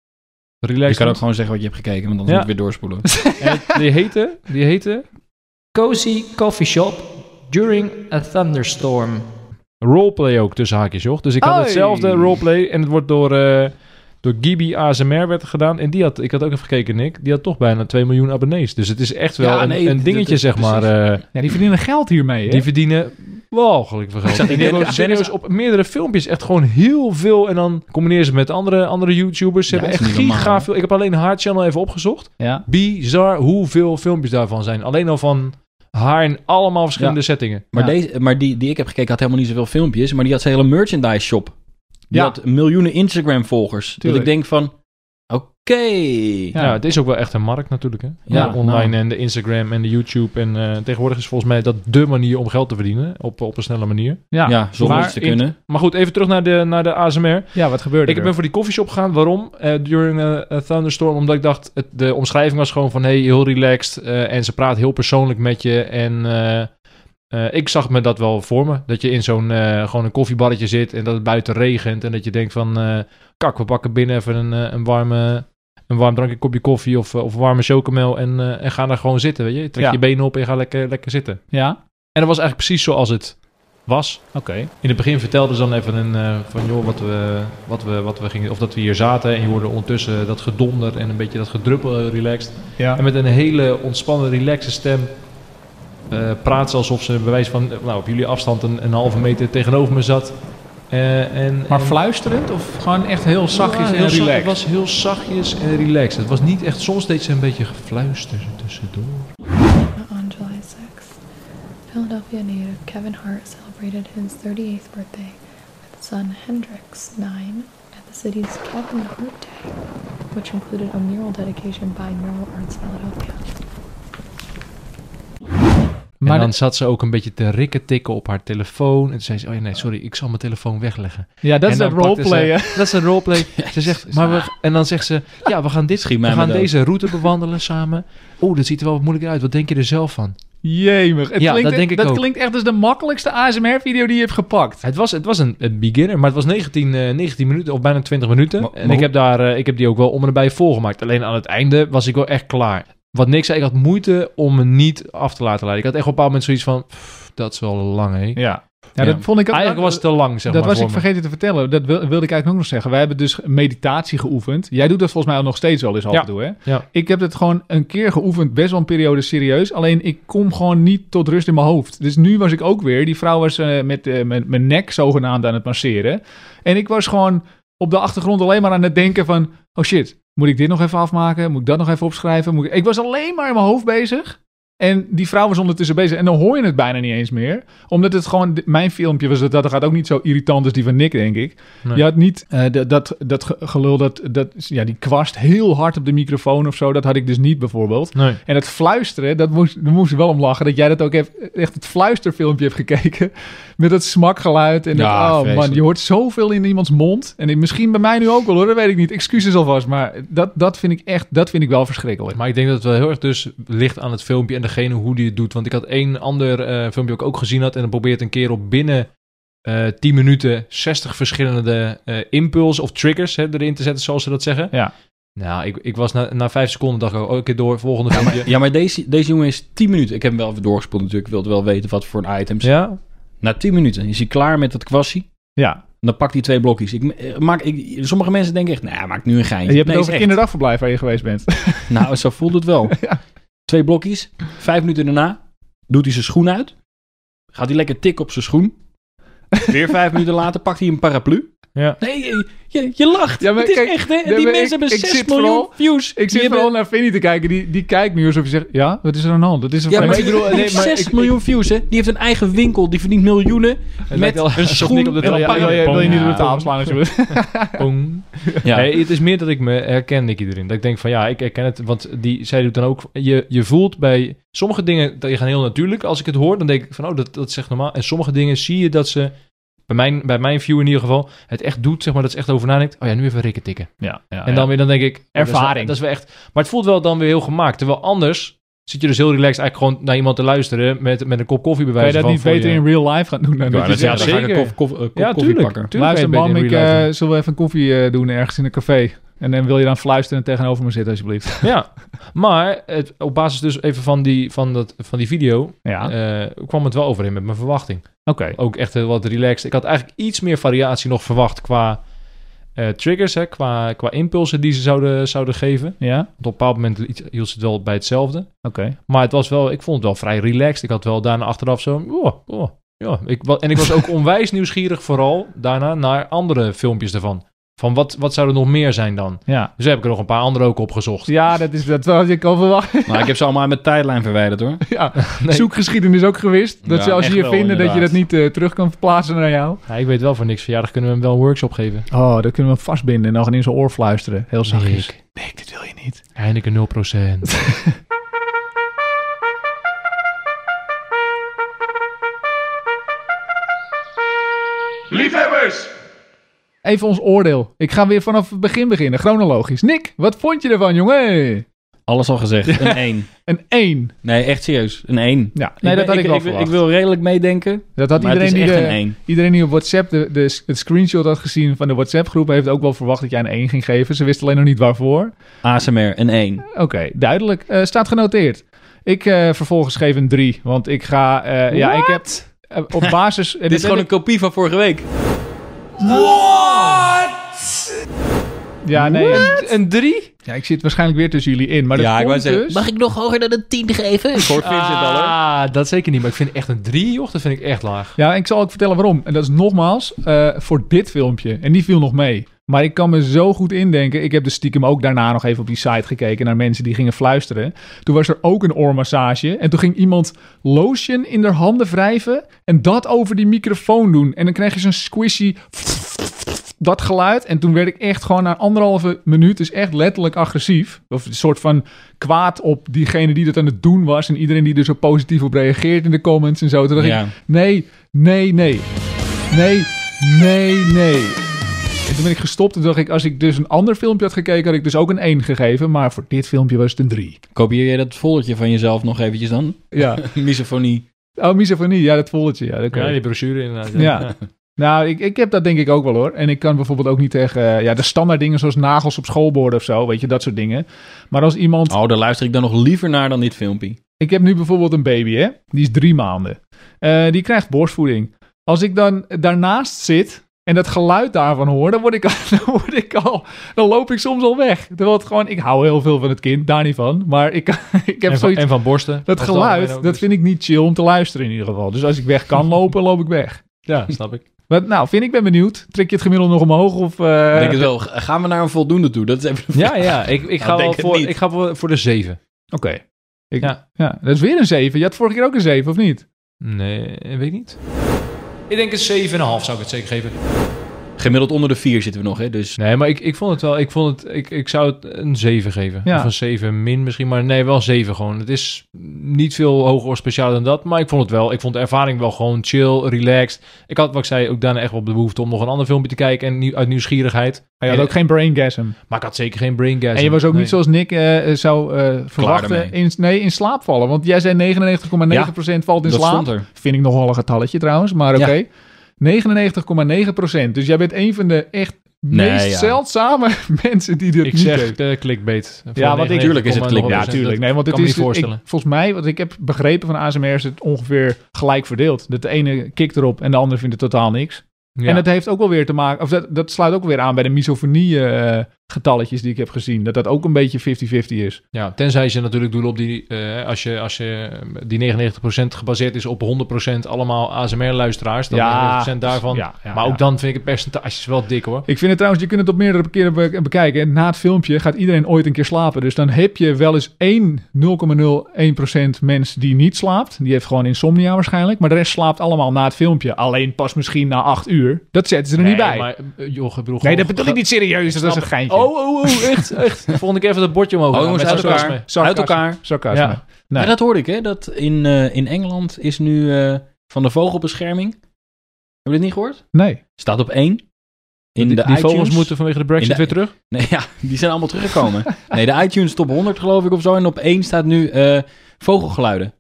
Je relaxed kan ook gewoon zeggen wat je hebt gekeken, want anders Ja. moet ik weer doorspoelen. Het- die heette, die heette Cozy Coffee Shop during a thunderstorm. roleplay ook tussen haakjes, joh. Dus ik had hetzelfde roleplay en het wordt door, eh door Gibi ASMR werd gedaan. En die had, ik had ook even gekeken, Nick, die had toch bijna 2 miljoen abonnees. Dus het is echt wel Ja, een, nee, een dat dingetje, zeg maar. eh, Ja, die verdienen geld hiermee, hè? die verdienen walgelijk veel geld. die En die hebben serieus op meerdere filmpjes echt gewoon heel veel. En dan combineren ze met andere, andere YouTubers. Ze Ja, hebben echt niet normaal, giga veel. Ik heb alleen Hard Channel even opgezocht. Ja. Bizar hoeveel filmpjes daarvan zijn. Alleen al van haar in allemaal verschillende settingen. Maar, Ja. deze, maar die, die ik heb gekeken had helemaal niet zoveel filmpjes. Maar die had zijn hele merchandise shop. Die Ja. had miljoenen Instagram volgers. Dat Tuurlijk. ik denk van, oké. Ja. het is ook wel echt een markt natuurlijk. Hè? Ja, De online nou. en de Instagram en de YouTube. En eh, tegenwoordig is volgens mij dat de manier om geld te verdienen. Op, op een snelle manier. Ja, Ja, zonder maar te in- kunnen. Maar goed, even terug naar de, naar de ASMR. Ja, wat gebeurde Ik er? ben voor die koffieshop gegaan. Waarom? Eh, during a, a thunderstorm. Omdat ik dacht, het, de omschrijving was gewoon van... Hey, heel relaxed. eh, en ze praat heel persoonlijk met je. En eh, ik zag me dat wel voor me. Dat je in zo'n eh, gewoon een koffiebarretje zit. En dat het buiten regent. En dat je denkt van... eh, kak, we pakken binnen even een, een warme... Een warm drankje, kopje koffie of, of warme chocomel en, en ga daar gewoon zitten, weet je. Trek Ja. je benen op en ga lekker, lekker zitten. Ja? En dat was eigenlijk precies zoals het was. Oké. In het begin vertelden ze dan even een, van joh, wat we, wat, we, wat we gingen, of dat we hier zaten. En je hoorde ondertussen dat gedonder en een beetje dat gedruppel relaxed. Ja. En met een hele ontspannen, relaxe stem eh, praat ze alsof ze bij wijze van, nou, op jullie afstand een, een halve meter tegenover me zat. Eh, en, Maar en- fluisterend of gewoon echt heel zachtjes Ja, en zacht. relaxed? Het was heel zachtjes en relaxed. Het was niet echt, soms deed ze een beetje gefluister tussendoor. On July 6th, Philadelphia native Kevin Hart celebrated his 38th birthday with son Hendrix, 9, at the city's Kevin Hart Day, which included a mural dedication by Mural Arts Philadelphia. Maar en dan de- zat ze ook een beetje te rikken tikken op haar telefoon. En toen zei ze, oh ja, nee, sorry, ik zal mijn telefoon wegleggen. ja, dat is En het dan pakte ze- roleplayen. Dat is een roleplay. Ze zegt, maar we, en dan zegt ze, ja, we gaan, dit, we gaan dood. deze route bewandelen samen. Oh, dat ziet er wel wat moeilijk uit. Wat denk je er zelf van? Jemig. Het Ja, klinkt, dat denk ik dat ook. klinkt echt als de makkelijkste ASMR-video die je hebt gepakt. Het was, het was een, een beginner, maar het was 19, eh, 19 minuten of bijna 20 minuten. En ik, heb daar, eh, ik heb die ook wel om en erbij volgemaakt. Alleen aan het einde was ik wel echt klaar. Wat Nick zei, ik had moeite om me niet af te laten leiden. Ik had echt op een bepaald moment zoiets van, "Pff, dat is wel lang, hè? Ja. Ja, dat vond ik ook... Eigenlijk was het te lang, zeg dat maar. was ik vergeten te vertellen. Dat wil- wilde ik eigenlijk ook nog zeggen. Wij hebben dus meditatie geoefend. Jij doet dat volgens mij ook nog steeds wel eens af Ja. en toe, hè? Ja. Ik heb het gewoon een keer geoefend, best wel een periode serieus. Alleen ik kom gewoon niet tot rust in mijn hoofd. Dus nu was ik ook weer... Die vrouw was eh, met eh, mijn mijn nek zogenaamd aan het masseren. En ik was gewoon op de achtergrond alleen maar aan het denken van... Oh shit, moet ik dit nog even afmaken? Moet ik dat nog even opschrijven? Moet ik... ik was alleen maar in mijn hoofd bezig. En die vrouw was ondertussen bezig. En dan hoor je het bijna niet eens meer. Omdat het gewoon... Mijn filmpje was het, dat gaat ook niet zo irritant als die van Nick, denk ik. Nee. Je had niet eh, dat, dat, dat ge- gelul, dat, dat, ja, die kwast heel hard op de microfoon of zo. Dat had ik dus niet bijvoorbeeld. Nee. En het fluisteren, dat moest, daar moest wel om lachen. Dat jij dat ook hebt, echt het fluisterfilmpje hebt gekeken. Met dat smakgeluid. En dat, Ja, oh man, je hoort zoveel in iemands mond. En misschien bij mij nu ook wel hoor, dat weet ik niet. Excuses alvast. Maar dat, dat vind ik echt, dat vind ik wel verschrikkelijk. Maar ik denk dat het wel heel erg dus ligt aan het filmpje en degene hoe die het doet. Want ik had één ander eh, filmpje dat ik ook gezien had. En dan probeert een keer op binnen eh 10 minuten 60 verschillende eh impulsen of triggers hè, erin te zetten, zoals ze dat zeggen. Ja. Nou, ik, ik was na, na vijf seconden dacht ik, oh, oké, door, volgende filmpje. Ja, maar deze, deze jongen is 10 minuten. Ik heb hem wel even doorgespoeld natuurlijk. Ik wilde wel weten wat voor een items. Ja? Na 10 minuten is hij klaar met het kwassie. Ja. Dan pakt hij twee blokjes. Ik, eh, maak, ik, sommige mensen denken echt, nou, maak nu een geintje. En je hebt Nee, het over echt. kinderdagverblijf waar je geweest bent. Nou, zo voelt het wel. Ja. Twee blokjes. Vijf minuten daarna doet hij zijn schoen uit. Gaat hij lekker tikken op zijn schoen. Weer vijf minuten later pakt hij een paraplu. Ja. Nee, je, je, je lacht. Ja, maar het is kijk, echt, hè? ja, die mensen ik- hebben ik 6 zit miljoen vooral- views. Ik zit hebben- vooral naar Vinnie te kijken. Die, die kijkt nu alsof je zegt, ja, wat is er aan de hand? Dat is een Ja, maar ik bedoel, nee, maar 6 miljoen views, hè? Die heeft een eigen winkel, die verdient miljoenen. met wel een schoen op de trap- wil je, wil je niet op de tafel Ja. slaan alsjeblieft? Ja. Nee, het is meer dat ik me herken, Nicky, erin. Dat ik denk van, ja, ik herken het. Want die, zij doet dan ook... Je, je voelt bij sommige dingen, die gaan heel natuurlijk. Als ik het hoor, dan denk ik van, oh, dat, dat is echt normaal. En sommige dingen zie je dat ze... Bij mijn, bij mijn view in ieder geval, het echt doet, zeg maar, dat ze echt over nadenkt. Oh ja, nu even rikken tikken. Ja, ja, En dan weer, dan denk ik... oh, dat is wel- Ervaring. Dat is, wel, echt... Maar het voelt wel dan weer heel gemaakt. Terwijl anders zit je dus heel relaxed eigenlijk gewoon naar iemand te luisteren met, met een kop koffie bij Kan je wijze dat van niet beter je- in real life gaan doen? Dan Ja, dat je ja, dan ga ik zeker. een kof, kof, kop Ja, koffie tuurlijk. pakken. tuurlijk Luister ik eh, zullen we even een koffie eh, doen ergens in een café. En dan wil je dan fluisteren tegenover me zitten alsjeblieft. Ja, maar het, op basis dus even van die, van dat, van die video Ja, eh, kwam het wel overeen met mijn verwachting. oké. Ook echt heel wat relaxed. Ik had eigenlijk iets meer variatie nog verwacht qua eh, triggers, hè, qua, qua impulsen die ze zouden, zouden geven. Ja, Want op een bepaald moment hield ze het wel bij hetzelfde. oké. Maar het was wel, ik vond het wel vrij relaxed. Ik had wel daarna achteraf zo, oh, oh, ja. Ik, en ik was ook onwijs nieuwsgierig vooral daarna naar andere filmpjes ervan. Van wat, wat zou er nog meer zijn dan? Ja. Dus heb ik er nog een paar andere ook opgezocht. Ja, dat is dat had ik al verwacht. Maar ik heb ze allemaal uit mijn tijdlijn verwijderd hoor. Ja, Nee. zoekgeschiedenis ook geweest. Dat Ja, ze als je je vinden, dat je dat niet eh, terug kan verplaatsen naar jou. Ja, ik weet wel voor niks verjaardag kunnen we hem wel een workshop geven. Oh, dat kunnen we hem vastbinden en dan in zijn oor fluisteren. Heel zachtjes. Nick. Nee, dit wil je niet. Heineken 0%. Even ons oordeel. Ik ga weer vanaf het begin beginnen, chronologisch. Nick, wat vond je ervan, jongen? Alles al gezegd. Een 1. Een 1. Nee, echt serieus. Een 1. Ja, nee, dat had ik, wel ik, verwacht. ik wil redelijk meedenken. dat had maar iedereen het is die, echt de, een 1. iedereen die op WhatsApp de, de, het screenshot had gezien van de WhatsApp-groep... heeft ook wel verwacht dat jij een 1 ging geven. Ze wisten alleen nog niet waarvoor. ASMR, een 1. Oké, duidelijk. Eh, staat genoteerd. Ik eh, vervolgens geef een 3, want ik ga... eh, ja, ik heb op basis... Dit is gewoon een kopie van vorige week. Ja, nee. Een 3? Ja, ik zit waarschijnlijk weer tussen jullie in. Maar dat Ja, ik komt wou zeggen, dus... mag ik nog hoger dan een 10 geven? Ik hoor Vincent al hoor. Ah, dat zeker niet. Maar ik vind echt een 3, joh. Dat vind ik echt laag. Ja, ik zal ook vertellen waarom. En dat is nogmaals eh, voor dit filmpje. En die viel nog mee. Maar ik kan me zo goed indenken. Ik heb dus stiekem ook daarna nog even op die site gekeken naar mensen die gingen fluisteren. Toen was er ook een oormassage. En toen ging iemand lotion in haar handen wrijven. En dat over die microfoon doen. En dan krijg je zo'n squishy. Dat geluid. En toen werd ik echt gewoon na anderhalve minuut. Dus echt letterlijk agressief. Of een soort van kwaad op diegene die dat aan het doen was. En iedereen die er zo positief op reageert in de comments en zo. Toen dacht ik. Nee, nee, nee. Nee, nee, nee. En toen ben ik gestopt. Toen dacht ik, als ik dus een ander filmpje had gekeken, had ik dus ook een 1 gegeven. Maar voor dit filmpje was het een 3. Kopieer jij dat foldertje van jezelf nog eventjes dan? Ja. Misofonie. Oh, misofonie. Ja, dat volletje. Ja, dat Ja, die brochure inderdaad. Ja. Nou, ik, ik heb dat denk ik ook wel hoor. En ik kan bijvoorbeeld ook niet tegen eh, ja, de standaard dingen zoals nagels op schoolborden of zo. Weet je, dat soort dingen. Maar als iemand... Oh, daar luister ik dan nog liever naar dan dit filmpje. Ik heb nu bijvoorbeeld een baby, hè? Die is drie maanden. Eh, die krijgt borstvoeding. Als ik dan daarnaast zit en dat geluid daarvan hoor, dan word ik, dan word ik al, dan loop ik soms al weg. Terwijl het gewoon, ik hou heel veel van het kind, daar niet van. Maar ik, ik heb En van, zoiets, en van borsten. dat geluid, dat dus. vind ik niet chill om te luisteren in ieder geval. Dus als ik weg kan lopen, loop ik weg. Ja, snap ik. Wat, nou, vind ik ben benieuwd. Trek je het gemiddeld nog omhoog of... eh, Ik denk het wel. Gaan we naar een voldoende toe? Dat is even de Ja, ja. Ik, ik ga Nou, wel denk het voor, ik ga voor, voor de 7. Oké. Ik- Ja. ja, dat is weer een 7. Je had vorige keer ook een 7, of niet? Nee, weet ik niet. Ik denk een 7,5 zou ik het zeker geven. Gemiddeld onder de 4 zitten we nog, hè? Dus Nee, maar ik, ik vond het wel. Ik, vond het, ik, ik zou het een 7 geven. Ja. Of een 7 min misschien. Maar nee, wel 7 gewoon. Het is niet veel hoger of specialer dan dat. Maar ik vond het wel. Ik vond de ervaring wel gewoon chill, relaxed. Ik had, wat ik zei, ook daarna echt wel de behoefte om nog een ander filmpje te kijken. En nieuw- uit nieuwsgierigheid. Maar je had En- ook geen braingasm. Maar ik had zeker geen brain gas. En je was ook Nee. niet zoals Nick eh, zou eh, verwachten in, nee, in slaap vallen. Want jij zei 99,9% valt in dat slaap. stond er. Vind ik nogal een getalletje trouwens, maar Ja. Oké. 99,9%. Dus jij bent een van de echt Nee, meest ja. zeldzame mensen die dit Ik niet zeg heeft. eh, clickbait. Ja, want ik- Tuurlijk is het clickbait. Ja, tuurlijk. Nee, want het kan me is, niet voorstellen. ik- volgens mij, wat ik heb begrepen van ASMR, is het ongeveer gelijk verdeeld. Dat de ene kikt erop en de andere vindt het totaal niks. Ja. En dat heeft ook wel weer te maken, of dat, dat sluit ook weer aan bij de misofonie eh, getalletjes die ik heb gezien. Dat dat ook een beetje 50-50 is. Ja, tenzij ze natuurlijk doen op die, eh, als je, als je die 99% gebaseerd is op 100% allemaal ASMR-luisteraars, dan 99% daarvan. Ja, ja, maar ook ja. dan vind ik het percentage wel dik hoor. Ik vind het trouwens, je kunt het op meerdere keren be- bekijken. En na het filmpje gaat iedereen ooit een keer slapen. Dus dan heb je wel eens één 0,01% mens die niet slaapt. Die heeft gewoon insomnia waarschijnlijk. Maar de rest slaapt allemaal na het filmpje. Alleen pas misschien na acht uur. Dat zetten ze er niet bij. Maar, eh, joh, nee, dat bedoel ik niet serieus. Dat is een geintje. Oh, oh, oh, echt, echt. Volgende keer even dat bordje omhoog. Oh, uit elkaar. Uit elkaar. Sarcasme. Ja. Nee. Ja, dat hoorde ik, hè? Dat in, eh, in Engeland is nu eh, van de vogelbescherming. Hebben we dit niet gehoord? Nee. Staat op 1. In die, de die vogels iTunes. moeten vanwege de Brexit de- weer terug. Nee, ja, die zijn allemaal teruggekomen. nee, de iTunes top 100 geloof ik of zo. En op 1 staat nu eh, vogelgeluiden.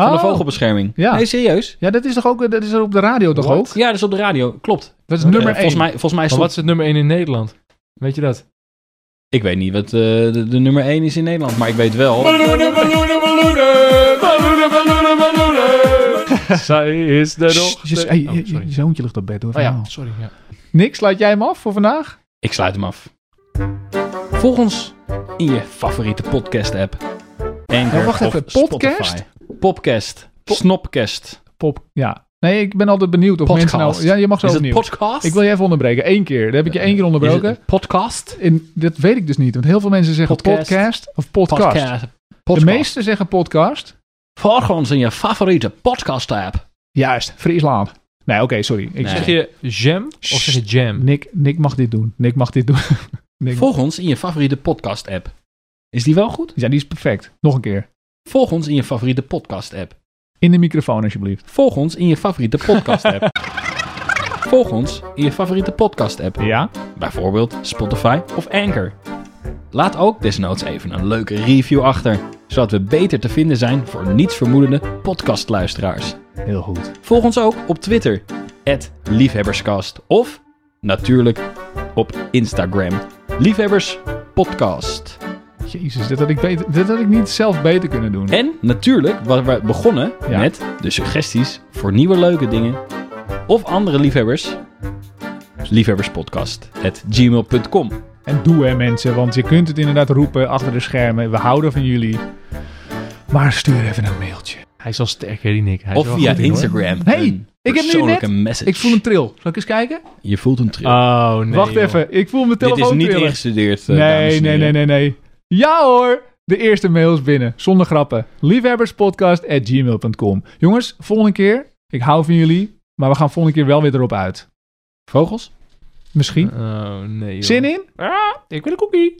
Van de Oh. vogelbescherming. Ja. Nee, serieus? Ja, dat is toch ook dat is op de radio toch What? ook? Ja, dat is op de radio. Klopt. Dat is nummer 1. volgens mij, volgens mij stond... wat is het nummer 1 in Nederland? Weet je dat? Ik weet niet wat eh, de, de nummer 1 is in Nederland. Maar ik weet wel... Zij is de hey, je- Oh, je, sorry. je zoontje ligt op bed hoor. Oh ja, sorry. Ja. Nick, sluit jij hem af voor vandaag? Ik sluit hem af. Volg ons in je favoriete podcast-app. Anchor Ja, wacht of even, podcast? Spotify. Podcast. Snopcast. Pop, ja. Nee, ik ben altijd benieuwd of mensen nou... Ja, je mag zo Is het opnieuw. podcast? Ik wil je even onderbreken. Eén keer. Dan heb ik je één keer onderbroken. podcast? En dat weet ik dus niet. Want heel veel mensen zeggen Podcast. podcast, of podcast. De meesten zeggen podcast. Volg ons in je favoriete podcast app. Juist, Friesland. Nee, oké, sorry. Ik Nee. zeg je jam of zeg je jam? Nick, Nick mag dit doen. Nick mag dit doen. Nick Volg ons in je favoriete podcast app. Is die wel goed? Ja, die is perfect. Nog een keer. Volg ons in je favoriete podcast app. In de microfoon, alsjeblieft. Volg ons in je favoriete podcast app. Volg ons in je favoriete podcast app. Ja? Bijvoorbeeld Spotify of Anchor. Laat ook desnoods even een leuke review achter, zodat we beter te vinden zijn voor nietsvermoedende podcastluisteraars. Heel goed. Volg ons ook op Twitter, liefhebberskast. Of natuurlijk op Instagram, liefhebberspodcast. Jezus, dit had ik, beter, dit had ik niet zelf beter kunnen doen. En natuurlijk, waar we begonnen Ja. met de suggesties voor nieuwe leuke dingen of andere liefhebbers. Liefhebberspodcast.gmail.com En doe hè mensen, want je kunt het inderdaad roepen achter de schermen. We houden van jullie. Maar stuur even een mailtje. Hij is al sterk, hè, die Nick. Hij is Of wel via goed in, hoor. Instagram. Hey, een ik heb nu persoonlijke net- message. Ik voel een tril. Zal ik eens kijken? Je voelt een tril. Oh, nee. Wacht joh. even, ik voel mijn Dit telefoon is niet trillen. ingestudeerd. eh, dames Nee, nee, heren. nee, nee, nee. Ja hoor, de eerste mail is binnen. Zonder grappen. Liefhebberspodcast.gmail.com Jongens, volgende keer. Ik hou van jullie. Maar we gaan volgende keer wel weer erop uit. Vogels? Misschien. Oh, nee. joh. Zin in? Ah, ik wil een cookie.